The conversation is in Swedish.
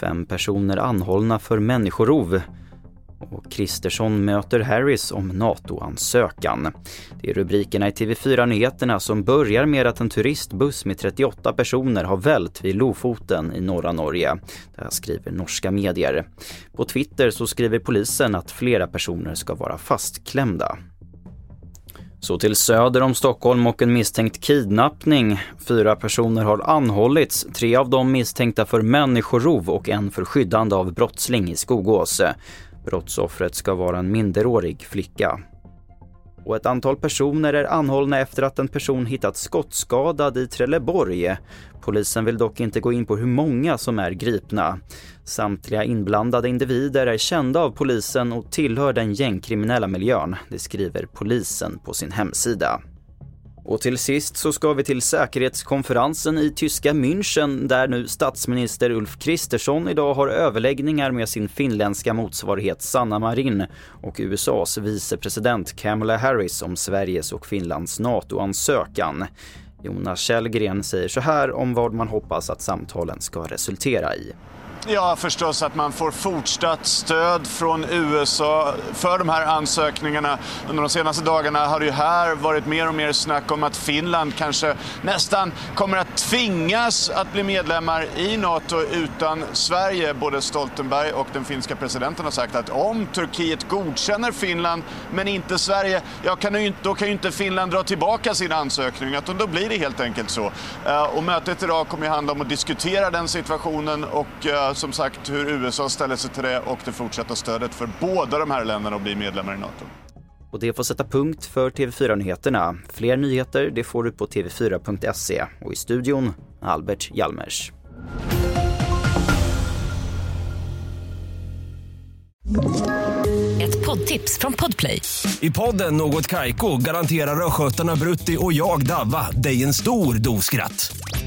Fem personer anhållna för människorov. Och Kristersson möter Harris om NATO-ansökan. Det är rubrikerna i TV4 Nyheterna som börjar med att en turistbuss med 38 personer har vält vid Lofoten i norra Norge. Det här skriver norska medier. På Twitter så skriver polisen att flera personer ska vara fastklämda. Så till söder om Stockholm och en misstänkt kidnappning. Fyra personer har anhållits, tre av dem misstänkta för människorov och en för skyddande av brottsling i Skogås. Brottsoffret ska vara en minderårig flicka. Och ett antal personer är anhållna efter att en person hittats skottskadad i Trelleborg. Polisen vill dock inte gå in på hur många som är gripna. Samtliga inblandade individer är kända av polisen och tillhör den gängkriminella miljön, det skriver polisen på sin hemsida. Och till sist så ska vi till säkerhetskonferensen i tyska München där nu statsminister Ulf Kristersson idag har överläggningar med sin finländska motsvarighet Sanna Marin och USAs vicepresident Kamala Harris om Sveriges och Finlands NATO-ansökan. Jonas Källgren säger så här om vad man hoppas att samtalen ska resultera i. Ja, förstås att man får fortsatt stöd från USA för de här ansökningarna. Under de senaste dagarna har det ju här varit mer och mer snack om att Finland kanske nästan kommer att tvingas att bli medlemmar i NATO utan Sverige. Både Stoltenberg och den finska presidenten har sagt att om Turkiet godkänner Finland men inte Sverige, ja, kan ju, då kan ju inte Finland dra tillbaka sin ansökning. Utan då blir det helt enkelt så. Eh, och mötet idag kommer ju handla om att diskutera den situationen och eh, som sagt hur USA ställer sig till det och det fortsatta stödet för båda de här länderna att bli medlemmar i NATO. Och det får sätta punkt för TV4-nyheterna. Fler nyheter det får du på tv4.se och i studion Albert Hjalmers. Ett poddtips från Podplay. I podden Något Kaiko garanterar östgötarna Brutti och jag, Davva, dig en stor dos skratt.